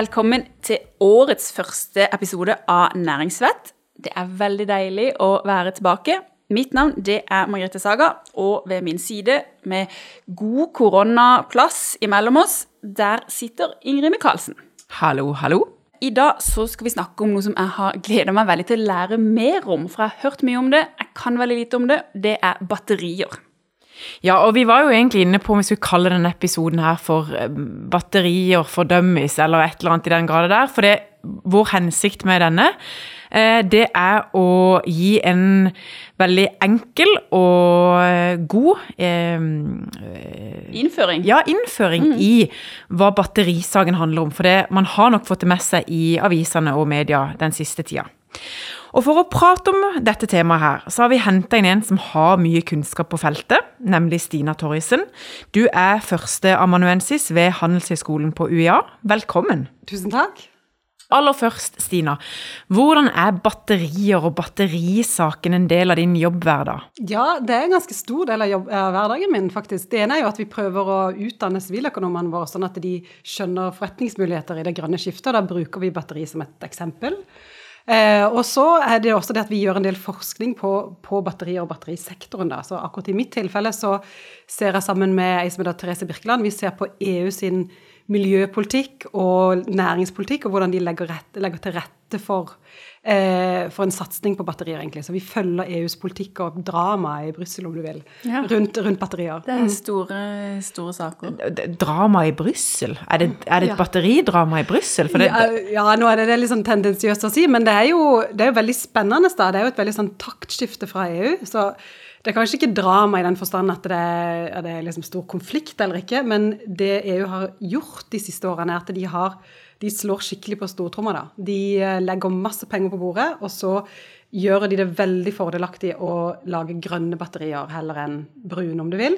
Velkommen til årets første episode av Næringsvett. Det er veldig deilig å være tilbake. Mitt navn det er Margrethe Saga, og ved min side, med god koronaplass imellom oss, der sitter Ingrid Micaelsen. Hallo, hallo. I dag så skal vi snakke om noe som jeg har gleda meg veldig til å lære mer om. For jeg har hørt mye om det, jeg kan veldig lite om det. Det er batterier. Ja, og vi var jo egentlig inne på om vi skulle kalle denne episoden her for eh, batterier for dummies, eller et eller annet i den grad der. For det, vår hensikt med denne, eh, det er å gi en veldig enkel og eh, god eh, Innføring. Ja, innføring i hva batterisaken handler om. For det, man har nok fått det med seg i avisene og media den siste tida. Og for å prate om dette temaet her, så har vi henta inn en som har mye kunnskap på feltet, nemlig Stina Torjussen. Du er førsteamanuensis ved Handelshøyskolen på UiA. Velkommen. Tusen takk. Aller først, Stina. Hvordan er batterier og batterisaken en del av din jobbhverdag? Ja, det er en ganske stor del av, jobb, av hverdagen min, faktisk. Det ene er jo at vi prøver å utdanne siviløkonomene våre, sånn at de skjønner forretningsmuligheter i det grønne skiftet. Da bruker vi batteri som et eksempel. Eh, og så er det også det at vi gjør en del forskning på, på batterier og batterisektoren. Da. Så akkurat i mitt tilfelle så ser jeg sammen med ei som heter Therese Birkeland, vi ser på EU sin miljøpolitikk og næringspolitikk, og hvordan de legger, rett, legger til rette for, eh, for en satsing på batterier, egentlig. Så vi følger EUs politikk og drama i Brussel, om du vil, Ja. rundt, rundt batterier. Det er store, store saker. Drama i Brussel? Er det, er det et Ja. batteridrama i Brussel? Det, ja, ja, nå er det, det er litt sånn tendensiøst å si, men det er jo, det er jo veldig spennende. Da. Det er jo et veldig sånn taktskifte fra EU. Så det er kanskje ikke drama i den forstand at det er, det er liksom stor konflikt eller ikke, men det EU har gjort de siste årene, er at de har de slår skikkelig på stortromma. De eh, legger masse penger på bordet, og så gjør de det veldig fordelaktig å lage grønne batterier heller enn brune, om du vil.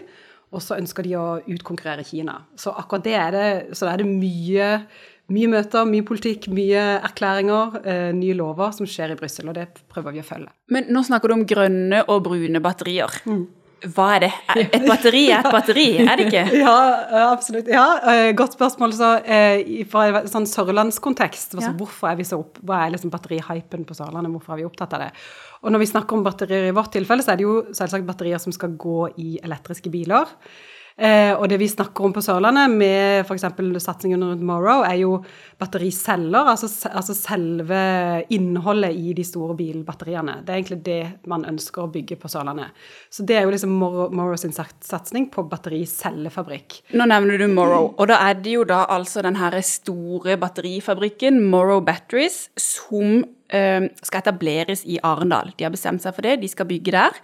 Og så ønsker de å utkonkurrere Kina. Så akkurat det er det, så er det mye, mye møter, mye politikk, mye erklæringer, eh, nye lover som skjer i Brussel, og det prøver vi å følge. Men nå snakker du om grønne og brune batterier. Hva er det? Et batteri er et batteri, er det ikke? Ja, absolutt. Ja, eh, Godt spørsmål. Så, eh, i- fra en sånn sørlandskontekst, altså, Ja. hvorfor er vi så opp, hva er liksom batterihypen på Sørlandet? Hvorfor er vi opptatt av det? Og når vi snakker om batterier i vårt tilfelle, så er det jo selvsagt batterier som skal gå i elektriske biler. Eh, og det vi snakker om på Sørlandet med f.eks. satsingen rundt Morrow, er jo battericeller, altså, altså selve innholdet i de store bilbatteriene. Det er egentlig det man ønsker å bygge på Sørlandet. Så det er jo liksom Morrow, sin sat- satsing på battericellefabrikk. Nå nevner du Morrow, og da er det jo da altså den her store batterifabrikken Morrow Batteries som eh, skal etableres i Arendal. De har bestemt seg for det, de skal bygge der.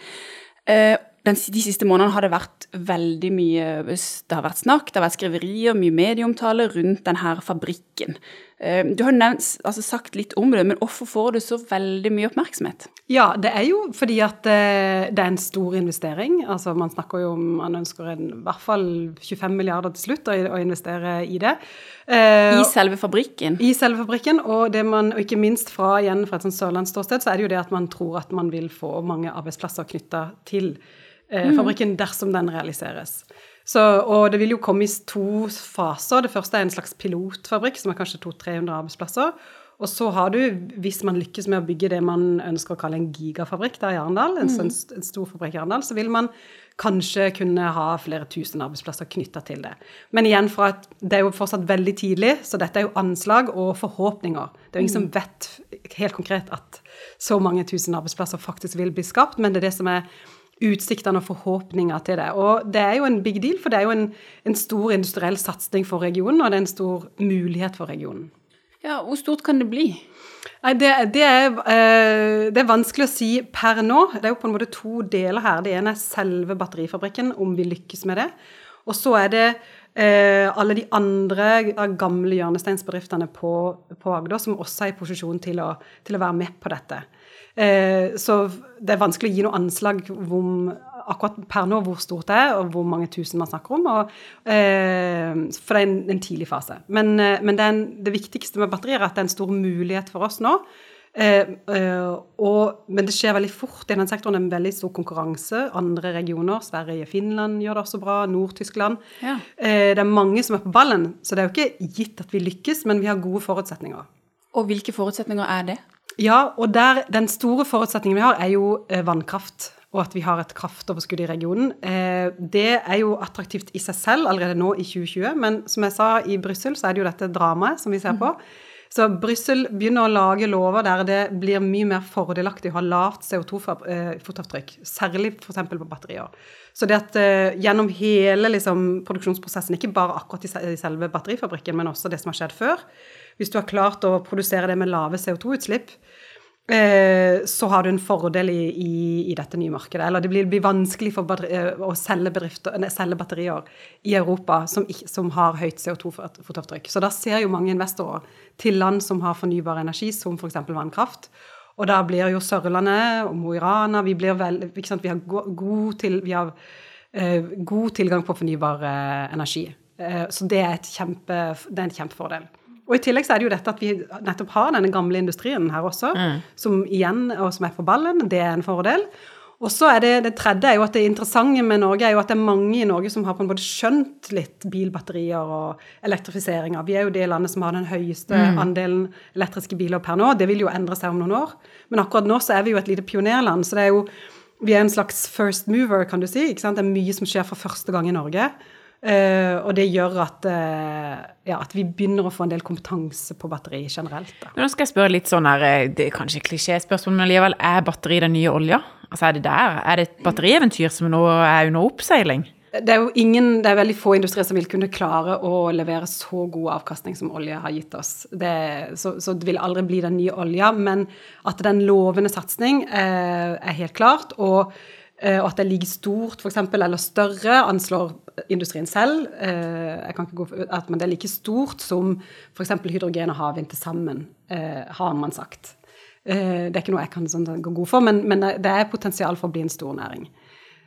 Eh, den, de siste månedene har det vært veldig mye Det har vært snakk, det har vært skriverier, mye medieomtale rundt denne fabrikken. Eh, du har nevnt, altså sagt litt om det, men hvorfor får det så veldig mye oppmerksomhet? Ja, det er jo fordi at eh, det er en stor investering. Altså Man snakker jo om man ønsker en, i hvert fall 25 milliarder til slutt å, å investere i det. Eh, I selve fabrikken? I selve fabrikken, og, det man, og ikke minst fra, igjen fra et sørlandsståsted, så er det jo det at man tror at man vil få mange arbeidsplasser knytta til eh, fabrikken dersom den realiseres. Så, og det vil jo komme i to faser. Det første er en slags pilotfabrikk, som er kanskje 200-300 arbeidsplasser. Og så har du, hvis man lykkes med å bygge det man ønsker å kalle en gigafabrikk der i Arendal, en, mm. en stor fabrikk i Arendal, så vil man kanskje kunne ha flere tusen arbeidsplasser knytta til det. Men igjen, fra at det er jo fortsatt veldig tidlig, så dette er jo anslag og forhåpninger. Det er jo ingen som vet helt konkret at så mange tusen arbeidsplasser faktisk vil bli skapt, men det er det som er utsiktene og forhåpninger til det. Og det er jo en big deal, for det er jo en, en stor industriell satsing for regionen, og det er en stor mulighet for regionen. Ja, Hvor stort kan det bli? Nei, det, det, er, eh, det er vanskelig å si per nå. Det er jo på en måte to deler her. Det ene er selve batterifabrikken, om vi lykkes med det. Og så er det eh, alle de andre gamle hjørnesteinsbedriftene på, på Agder som også er i posisjon til å, til å være med på dette. Eh, så det er vanskelig å gi noe anslag om akkurat per nå hvor stort det er, og hvor mange tusen man snakker om. Og, eh, for det er en, en tidlig fase. Men, eh, men det, en, det viktigste med batterier er at det er en stor mulighet for oss nå. Eh, eh, og, men det skjer veldig fort i den sektoren. Det er en veldig stor konkurranse. Andre regioner, Sverige, Finland gjør det også bra. Nord-Tyskland. Ja. Eh, det er mange som er på ballen, så det er jo ikke gitt at vi lykkes, men vi har gode forutsetninger. Og hvilke forutsetninger er det? Ja, og der, den store forutsetningen vi har, er jo eh, vannkraft. Og at vi har et kraftoverskudd i regionen. Eh, det er jo attraktivt i seg selv allerede nå i 2020, men som jeg sa, i Brussel så er det jo dette dramaet som vi ser på. Så Brussel begynner å lage lover der det blir mye mer fordelaktig å ha lavt CO2-fotavtrykk, særlig f.eks. på batterier. Så det at gjennom hele liksom, produksjonsprosessen, ikke bare akkurat i selve batterifabrikken, men også det som har skjedd før, hvis du har klart å produsere det med lave CO2-utslipp, Eh, så har du en fordel i, i, i, dette nye markedet. Eller det blir, blir vanskelig eh, å selge, nei, selge, batterier i Europa som, som har høyt CO2-fotavtrykk. Så da ser jo mange investorer til land som har fornybar energi, som f.eks. vannkraft. Og da blir jo Sørlandet og Mo i Rana Vi, vi har, god, til, vi har eh, god tilgang på fornybar eh, energi. Eh, så det er, kjempe, det er en kjempefordel. Og i tillegg så er det jo dette at vi nettopp har denne gamle industrien her også, mm. som igjen, og som er på ballen. Det er en fordel. Og så er det, det tredje er jo at det interessante med Norge er jo at det er mange i Norge som har på en måte skjønt litt bilbatterier og elektrifiseringer. Vi er jo det landet som har den høyeste mm. andelen elektriske biler per nå. Det vil jo endre seg om noen år. Men akkurat nå så er vi jo et lite pionerland. Så det er jo vi er en slags first mover, kan du si. ikke sant? Det er mye som skjer for første gang i Norge. Uh, og det gjør at, uh, ja, at, vi begynner å få en del kompetanse på batteri generelt. Da. Nå skal jeg spørre litt sånn her, eh, det er kanskje klisjéspørsmål, men likevel, er batteri den nye olja? Altså Er det der? Er det et batterieventyr som nå er under oppseiling? Det er jo ingen, det er veldig få industrier som vil kunne klare å levere så god avkastning som olje har gitt oss. Det, så, så, det vil aldri bli den nye olja, men at det er en lovende satsing, uh, er helt klart. og og at det ligger stort, f.eks., eller større, anslår industrien selv. Eh, jeg kan ikke gå for, at, Men det er like stort som f.eks. hydrogen og havvind til sammen, eh, har man sagt. Eh, det er ikke noe jeg kan sånn, gå god for, men, men, det er potensial for å bli en stor næring.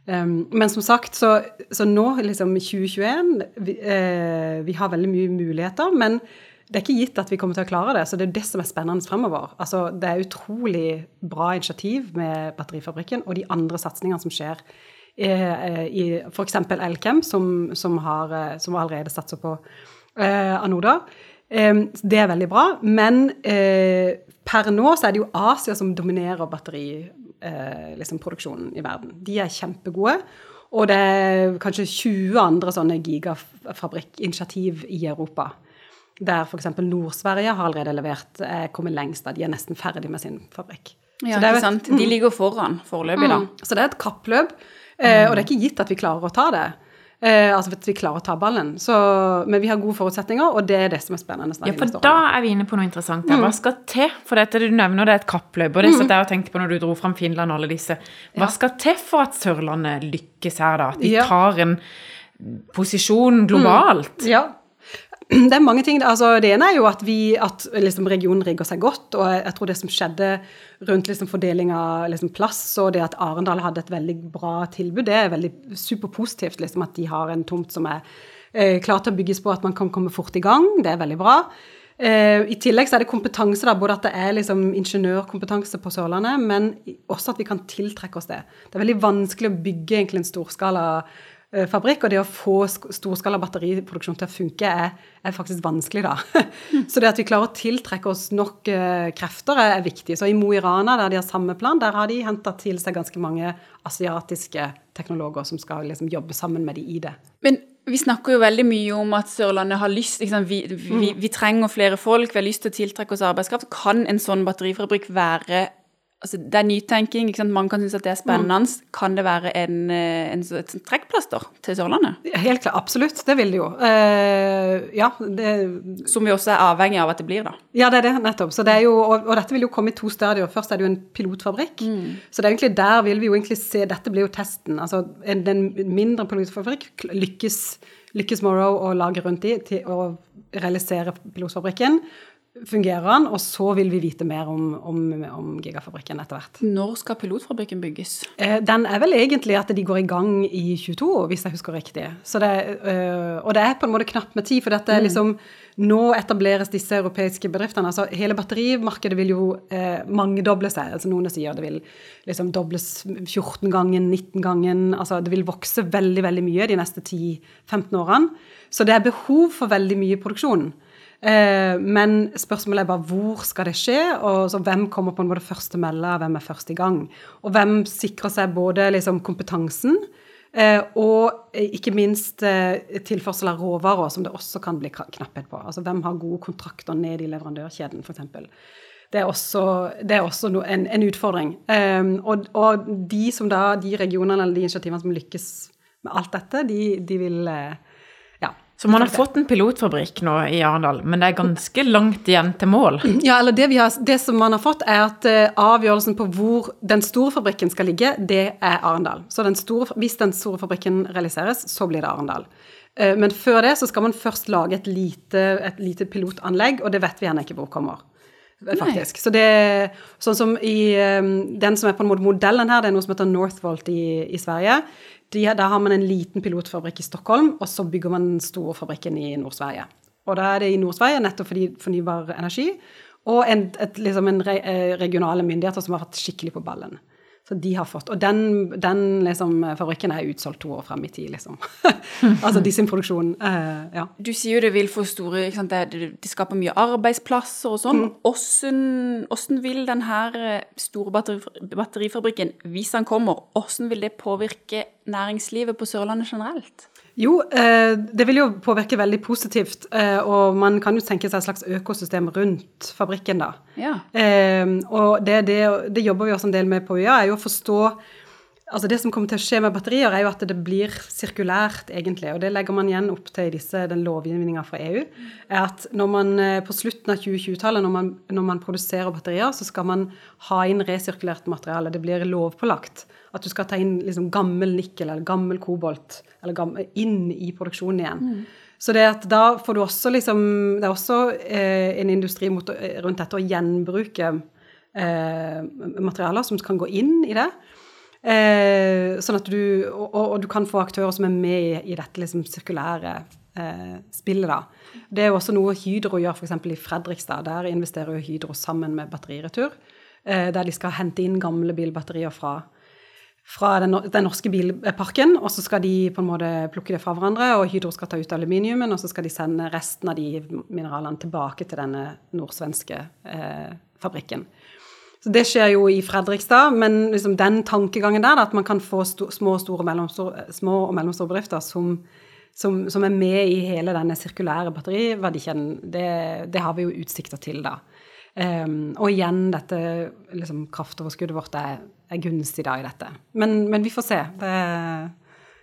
Um, men som sagt, så, så nå, liksom 2021 vi, eh, vi har veldig mye muligheter, men det er ikke gitt at vi kommer til å klare det. Så det er det som er spennende fremover. Altså, det er utrolig bra initiativ med batterifabrikken og de andre satsingene som skjer Eh, i f.eks. Elkem, som, som, har, eh, som allerede satser på eh, Anoda. Det er veldig bra, men per nå så er det jo Asia som dominerer batteriproduksjonen liksom, i verden. De er kjempegode. Og det er kanskje 20 andre sånne gigafabrikkinitiativ i Europa. Der f.eks. Nord-Sverige har allerede levert, kommet lengst. Da. De er nesten ferdig med sin fabrikk. Ja, det ikke sant. De mm. ligger foran foreløpig, da. Mm. Så det er et kappløp. Eh, og det er ikke gitt at vi klarer å ta det. Eh, altså at vi klarer å ta ballen. Så, men vi har gode forutsetninger, og det er det som er spennende. Ja, for da er vi inne på noe interessant. Hva skal til? For dette du nevner, det er et kappløp. Og det satt jeg og tenkte på når du dro fram Finland og alle disse. Hva skal til for at Sørlandet lykkes her, da? At de tar en posisjon globalt? Mm. Ja, det er mange ting. Altså, det ene er jo at, vi, at liksom, regionen rigger seg godt. Og jeg, tror det som skjedde rundt liksom, fordeling av liksom, plass, og det at Arendal hadde et veldig bra tilbud, det er veldig superpositivt. Liksom, at de har en tomt som er eh, klar til å bygges på, at man kan komme fort i gang. Det er veldig bra. Eh, I tillegg så er det kompetanse, da, både at det er liksom ingeniørkompetanse på Sørlandet, men også at vi kan tiltrekke oss det. Det er veldig vanskelig å bygge egentlig en storskala fabrikk, og det å få storskala batteriproduksjon til å funke er, er faktisk vanskelig, da. Så det at vi klarer å tiltrekke oss nok uh, krefter, er, viktig. Så i Mo i Rana, der de har samme plan, der har de henta til seg ganske mange asiatiske teknologer som skal liksom, jobbe sammen med de i det. Men vi snakker jo veldig mye om at Sørlandet har lyst vi, vi, vi, trenger flere folk, vi har lyst til å tiltrekke oss arbeidskraft. Kan en sånn batterifabrikk være altså, Det er nytenking. ikke sant? Mange kan synes at det er spennende. Mm. Kan det være en, eh, en, et trekkplaster til Sørlandet? Helt klart. Absolutt. Det vil det jo. Uh, ja. Det, Som vi også er avhengig av at det blir, da. Ja, det er det. Nettopp. Så det er jo, og, og dette vil jo komme i to stadier. Først er det jo en pilotfabrikk. Mm. Så det er egentlig der vil vi jo egentlig se Dette blir jo testen. Altså en, den mindre pilotfabrikk lykkes, lykkes Morrow å lage rundt i til å realisere pilotfabrikken. Fungerer den, og så vil vi vite mer om, om, om gigafabrikken etter hvert. Når skal pilotfabrikken bygges? Eh, den er vel egentlig at de går i gang i 22, hvis jeg husker riktig. Det, øh, og det er på en måte knapt med tid, for dette er liksom Nå etableres disse europeiske bedriftene. altså Hele batterimarkedet vil jo eh, mangedoble seg. altså Noen sier det vil liksom dobles 14 ganger, 19 ganger. altså Det vil vokse veldig veldig mye de neste 10-15 årene. Så det er behov for veldig mye produksjon. Eh, men spørsmålet er bare hvor skal det skje, og så hvem kommer på en måte først til melde, hvem er først i gang? Og hvem sikrer seg både liksom kompetansen eh, og ikke minst eh, tilførsel av råvarer, som det også kan bli knapphet på. Altså hvem har gode kontrakter ned i leverandørkjeden, f.eks. Det er også, det er også en, en, utfordring. Og, og, de da, de regionene eller de initiativene som lykkes med alt dette, de, de vil så man har fått en pilotfabrikk nå i Arendal, men det er ganske langt igjen til mål? Ja, eller det, har, det som man har fått, er at uh, avgjørelsen på hvor den store fabrikken skal ligge, det er Arendal. Så den store, hvis den store fabrikken realiseres, så blir det Arendal. Uh, men før det så skal man først lage et lite, et lite pilotanlegg, og det vet vi gjerne ikke hvor kommer. Faktisk. Nei. Så det, sånn som i Den som er på en måte modellen her, det er noe som heter Northvolt i, i Sverige de, der har man en liten pilotfabrikk i Stockholm, og så bygger man den store fabrikken i Nord-Sverige. Og da er det i Nord-Sverige nettopp fordi fornybar energi, og en, et, liksom en re, eh, regionale myndigheter som har vært skikkelig på ballen. Så de har fått, Og den, den liksom, fabrikken er utsolgt to år frem i tid, liksom. altså de sin produksjon. Uh, ja. Du sier jo det vil få store ikke sant, det, det skaper mye arbeidsplasser og sånn. Mm. Hvordan vil denne eh, store batteri, batterifabrikken, hvis den kommer, hvordan vil det påvirke næringslivet på Sørlandet generelt? Jo, eh, det vil jo påvirke veldig positivt. Eh, og man kan jo tenke seg et slags økosystem rundt fabrikken, da. Ja. Eh, og det, det, det, jobber vi også en del med på UiA, er jo å forstå Altså Det som kommer til å skje med batterier, er jo at det blir sirkulært, egentlig. Og det legger man igjen opp til i disse, den lovgivninga fra EU. er at når man På slutten av 2020-tallet, når, når, man produserer batterier, så skal man ha inn resirkulert materiale. Det blir lovpålagt at du skal ta inn liksom gammel nikkel eller gammel kobolt eller gammel, inn i produksjonen igjen. Mm. Så det at da får du også liksom Det er også eh, en industri mot, rundt dette å gjenbruke eh, materialer som kan gå inn i det. Eh, sånn at du og, og, du kan få aktører som er med i, i dette liksom sirkulære eh, spillet, da. Det er jo også noe Hydro gjør f.eks. i Fredrikstad. Der investerer jo Hydro sammen med Batteriretur. Eh, der de skal hente inn gamle bilbatterier fra fra den, den, norske bilparken, og så skal de på en måte plukke det fra hverandre, og Hydro skal ta ut aluminiumen, og så skal de sende resten av de mineralene tilbake til denne nordsvenske eh, fabrikken. Så Det skjer jo i Fredrikstad, men liksom den tankegangen der, at man kan få små, store, små og mellomstore bedrifter som, som, som, er med i hele denne sirkulære batteriverdikjeden, det, det har vi jo utsikter til da. Um, og igjen, dette liksom, kraftoverskuddet vårt er, er, gunstig da i dette. Men, men vi får se. Det,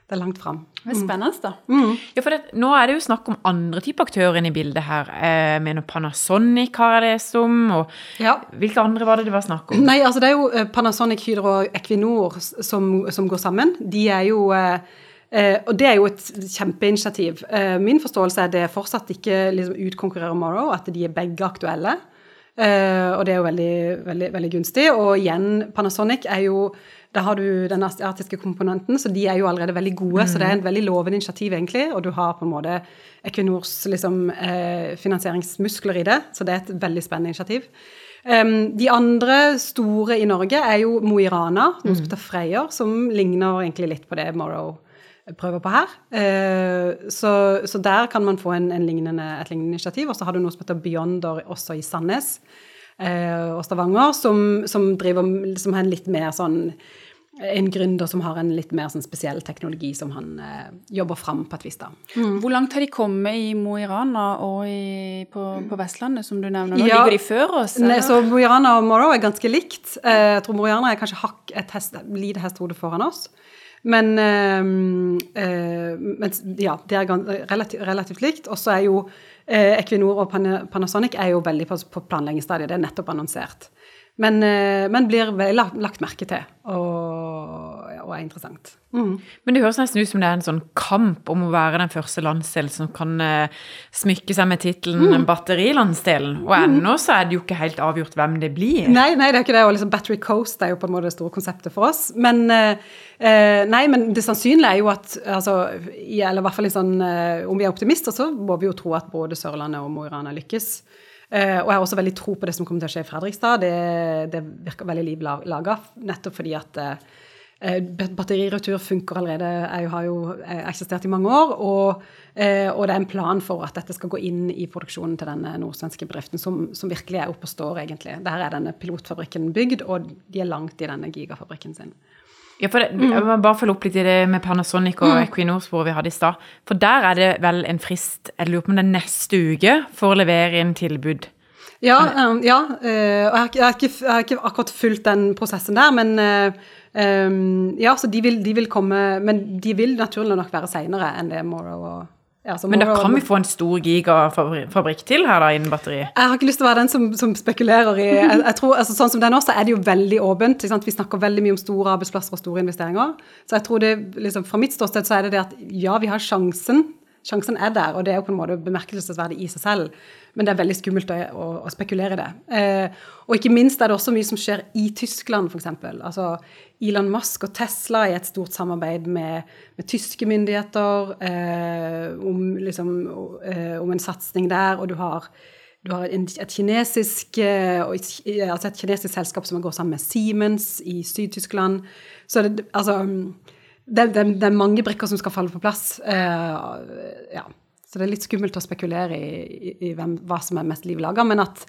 det er langt fram. Det er spennende, da. Mm. Ja, for det, nå er det jo snakk om andre typer aktører inne i bildet her. Jeg mener Panasonic har jeg lest om. Og ja. hvilke andre var det det var snakk om? Nei, altså det er jo eh, Panasonic, Hydro og Equinor som, som går sammen. De er jo eh, Eh, og det er jo et kjempeinitiativ. Eh, min forståelse er det fortsatt ikke liksom, utkonkurrerer Morrow, at de er begge aktuelle. Eh, og det er jo veldig, veldig, veldig, gunstig. Og igjen, Panasonic er jo Da har du den asiatiske komponenten, så de er jo allerede veldig gode. Mm. Så det er en veldig lovende initiativ, egentlig. Og du har på en måte Equinors liksom, eh, finansieringsmuskler i det. Så det er et veldig spennende initiativ. Um, de andre store i Norge er jo Mo i Rana, noe som heter Freyr, som ligner egentlig litt på det Morrow prøver på her. Uh, så, så, der kan man få en, en lignende, et lignende initiativ. Og så har du noe som heter Beyonder også i Sandnes og Stavanger, som, som, driver, som har en litt mer sånn en gründer som har en litt mer sånn spesiell teknologi som han eh, jobber fram på et vis. da. Mm. Hvor langt har de kommet i Mo i Rana og i, på, på, Vestlandet, som du nevner? Nå ja, ligger de før oss? Ne, så Mo i Rana og Morrow er ganske likt. Uh, jeg tror Mo i Rana er kanskje hakk et hest, lite hestehode foran oss. Men, øh, men, ja, det er relativt, relativt likt. Og så er jo Equinor og Panasonic er jo veldig på, planleggingsstadiet. Det er nettopp annonsert. Men, øh, men blir lagt, merke til. Og, og er interessant. Mm. Men det høres nesten ut som det er en sånn kamp om å være den første landsdelen som kan uh, smykke seg med tittelen mm. batterilandsdelen. Og ennå så er det jo ikke helt avgjort hvem det blir. Nei, nei det er ikke det. Og liksom Battery Coast er jo på en måte det store konseptet for oss. Men, uh, nei, men det sannsynlige er jo at altså, eller i hvert fall sånn, Om vi er optimister, så må vi jo tro at både Sørlandet og Mo i Rana lykkes. Uh, og jeg har også veldig tro på det som kommer til å skje i Fredrikstad. Det, det virker veldig liv laga, nettopp fordi at uh, batteriretur funker allerede. Jeg har jo eksistert i mange år. Og, uh, og, det er en plan for at dette skal gå inn i produksjonen til denne nordsvenske bedriften, som, som virkelig er oppe og står, egentlig. Der er denne pilotfabrikken bygd, og de er langt i denne gigafabrikken sin. Ja, for det, mm. Jeg må bare følge opp litt i det med Panasonic og mm. Equinor hvor vi hadde i stad. For der er det vel en frist, jeg lurer på om det er neste uke, for å levere inn tilbud. Ja, um, ja uh, og jeg har, jeg, har ikke, jeg har, ikke, akkurat fulgt den prosessen der, men um, Ja, så de vil, de vil, komme Men de vil naturlig nok være seinere enn det Morrow og ja, Men da kan vi få en stor gigafabrikk til her da, innen batteri? Jeg har ikke lyst til å være den som, som spekulerer i jeg, jeg tror, altså, Sånn som det er nå, så er det jo veldig åpent. Vi snakker veldig mye om store arbeidsplasser og store investeringer. Så jeg tror det, liksom, fra mitt ståsted så er det det at ja, vi har sjansen. Sjansen er der, og det er jo på en måte bemerkelsesverdig i seg selv. Men det er veldig skummelt å, å, å spekulere i det. Eh, og ikke minst er det også mye som skjer i Tyskland, f.eks. Altså Elon Musk og Tesla i et stort samarbeid med, med tyske myndigheter eh, om, liksom, eh, om, en satsing der, og du har, du har et, kinesisk, eh, altså et kinesisk selskap som går sammen med Siemens i Syd-Tyskland. Så det, altså det, det, det, er mange brikker som skal falle på plass. Uh, ja. Så det er litt skummelt å spekulere i, i, i hvem, hva som er mest liv laga. Men at,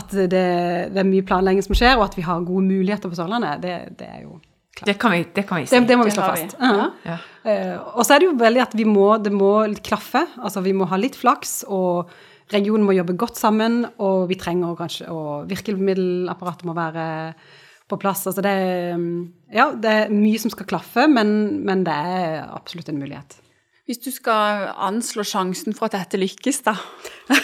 at det, det, er mye planlegging som skjer, og at vi har gode muligheter på Sørlandet, det, det er jo klart. Det kan vi, det kan vi si. Det, må vi slå fast. Vi. Uh -huh. ja. uh, og så er det jo veldig at vi må, det må klaffe. Altså vi må ha litt flaks, og regionen må jobbe godt sammen, og vi trenger kanskje Og virkemiddelapparatet må være på plass. Altså det, ja, det er mye som skal klaffe, men, men det er absolutt en mulighet. Hvis du skal anslå sjansen for at dette lykkes, da?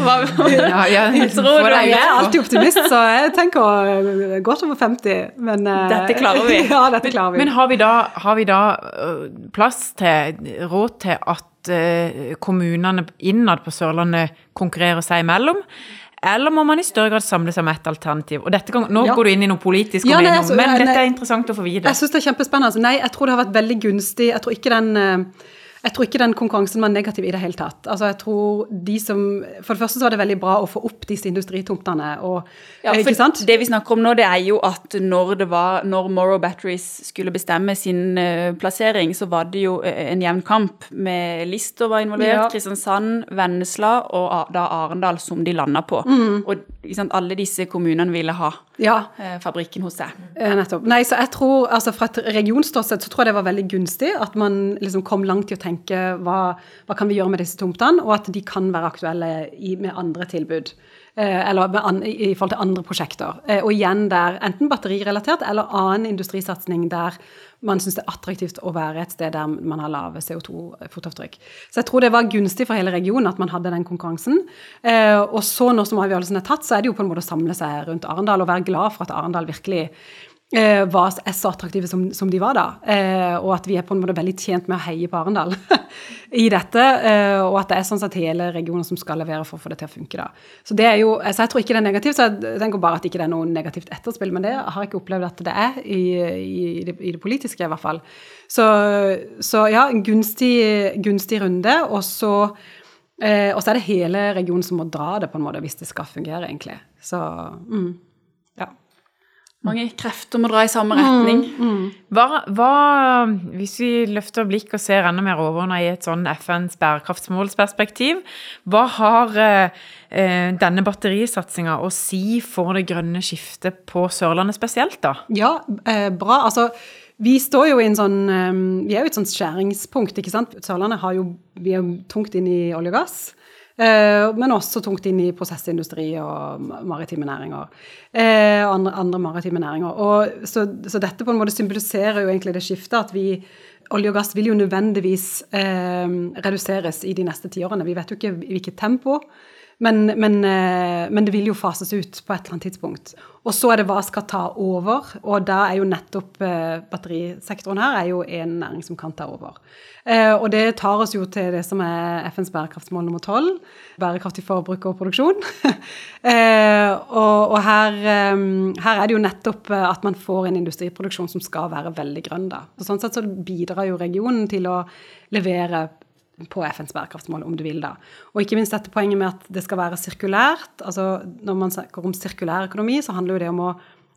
Hva, ja, jeg, tror du? Jeg er alltid optimist, så jeg tenker eh, godt over 50. Men eh, Dette klarer vi. Ja, dette klarer vi. Men har vi da, har vi da eh, plass til, råd til at kommunene innad på Sørlandet konkurrerer seg imellom? Eller må man i større grad samle seg om ett alternativ? Og dette, nå ja. går du inn i noe politisk, ja, nei, altså, men nei, dette er interessant å få vite. Jeg syns det er kjempespennende. Nei, jeg tror det har vært veldig gunstig. Jeg tror ikke den jeg tror ikke den konkurransen var negativ i det hele tatt. Altså, jeg tror de som, For det første så var det veldig bra å få opp disse industritomtene. Og, ja, for ikke sant? Det vi snakker om nå, det er jo at når, det var, når Morrow Batteries skulle bestemme sin uh, plassering, så var det jo uh, en jevn kamp. med Lister var involvert, ja. Kristiansand, Vennesla og da Arendal som de landa på. Mm. Og sant, alle disse kommunene ville ha ja. uh, fabrikken hos seg. nettopp. Nei, så jeg tror, altså Fra et regionståsted så tror jeg det var veldig gunstig at man liksom kom langt i å tenke tenke hva, hva kan vi gjøre med disse tomtene, og at de kan være aktuelle i, med andre tilbud. Eh, eller an, i, forhold til andre prosjekter. Eh, og igjen der enten batterirelatert eller annen industrisatsing der man syns det er attraktivt å være et sted der man har lave CO2-fotavtrykk. Så jeg tror det var gunstig for hele regionen at man hadde den konkurransen. Eh, og så når som avgjørelsen er tatt, så er det jo på en måte å samle seg rundt Arendal og være glad for at Arendal virkelig var er så attraktive som, som de var da. Eh, og at vi er på en måte veldig tjent med å heie på Arendal i dette. Eh, og at det er sånn at hele regionen som skal levere for å få det til å funke. da. Så det er jo, altså jeg tror ikke det er negativt, så jeg tenker bare at ikke det er noe negativt etterspill. Men det har jeg ikke opplevd at det er i, i, det, i det, politiske, i hvert fall. Så, så ja, en gunstig, gunstig runde. Og så, eh, og så er det hele regionen som må dra det, på en måte, hvis det skal fungere, egentlig. Så mm. Mange krefter må dra i samme retning. Mm, mm. Hva, hva, hvis vi løfter blikk og ser enda mer overordna i et sånn FNs bærekraftsmålsperspektiv, hva har eh, eh, denne batterisatsinga å si for det grønne skiftet på Sørlandet spesielt, da? Ja, eh, bra. Altså, vi står jo i en sånn eh, Vi er jo et sånt skjæringspunkt, ikke sant. Sørlandet har jo, vi er tungt inn i olje og gass. Eh, men også tungt inn i prosessindustri og maritime næringer. Eh, andre, andre maritime næringer. Og, så, så, dette på en måte symboliserer jo egentlig det skiftet at vi Olje og gass vil jo nødvendigvis eh, reduseres i de neste tiårene. Vi vet jo ikke i hvilket tempo. Men, men, eh, men, det vil jo fases ut på et eller annet tidspunkt. Og så er det hva skal ta over, og da er jo nettopp eh, batterisektoren her er jo en næring som kan ta over. Eh, og det tar oss jo til det som er FNs bærekraftsmål nummer tolv, bærekraftig forbruk og produksjon. og, og her, her, er det jo nettopp at man får en industriproduksjon som skal være veldig grønn, da. Så sånn sett så bidrar jo regionen til å levere på FNs bærekraftsmål, om du vil da. Og ikke minst dette poenget med at det skal være sirkulært. altså Når man snakker om sirkulær økonomi, så handler jo det om å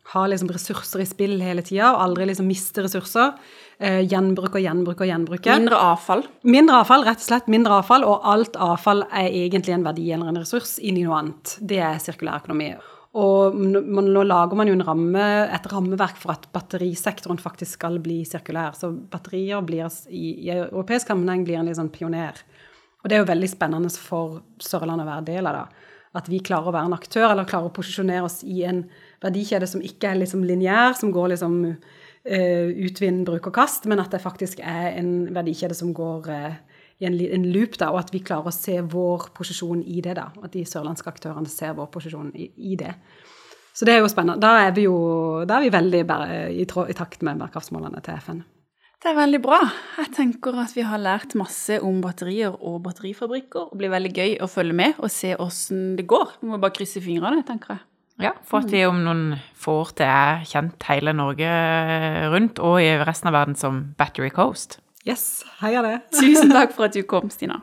ha liksom ressurser i spill hele tida, og aldri liksom miste ressurser. Eh, gjenbruke og gjenbruke og gjenbruke. Mindre avfall. Mindre avfall, rett og slett. Mindre avfall, og alt avfall er egentlig en verdi eller en ressurs inn i noe annet. Det er sirkulær økonomi. Og nå lager man jo ramme, et rammeverk for at batterisektoren faktisk skal bli sirkulær. Så batterier blir i, i europeisk sammenheng blir en litt sånn pioner. Og det er jo veldig spennende for Sørlandet å være del av det. At vi klarer å være en aktør, eller klarer å posisjonere oss i en verdikjede som ikke er liksom lineær, som går liksom uh, utvinn, bruk og kast, men at det faktisk er en verdikjede som går uh, i en, en, loop, da, og at vi klarer å se vår posisjon i det. da, At de sørlandske aktørene ser vår posisjon i, i det. Så det er jo spennende. Da er vi jo da er vi veldig i, i, takt med bærekraftsmålene til FN. Det er veldig bra. Jeg tenker at vi har lært masse om batterier og batterifabrikker. Det blir veldig gøy å følge med og se åssen det går. Vi må bare krysse fingrene, tenker jeg. Ja, for at vi om noen få år til er kjent hele Norge rundt og i resten av verden som Battery Coast. Yes, heia det. Tusen takk for at du kom, Stina.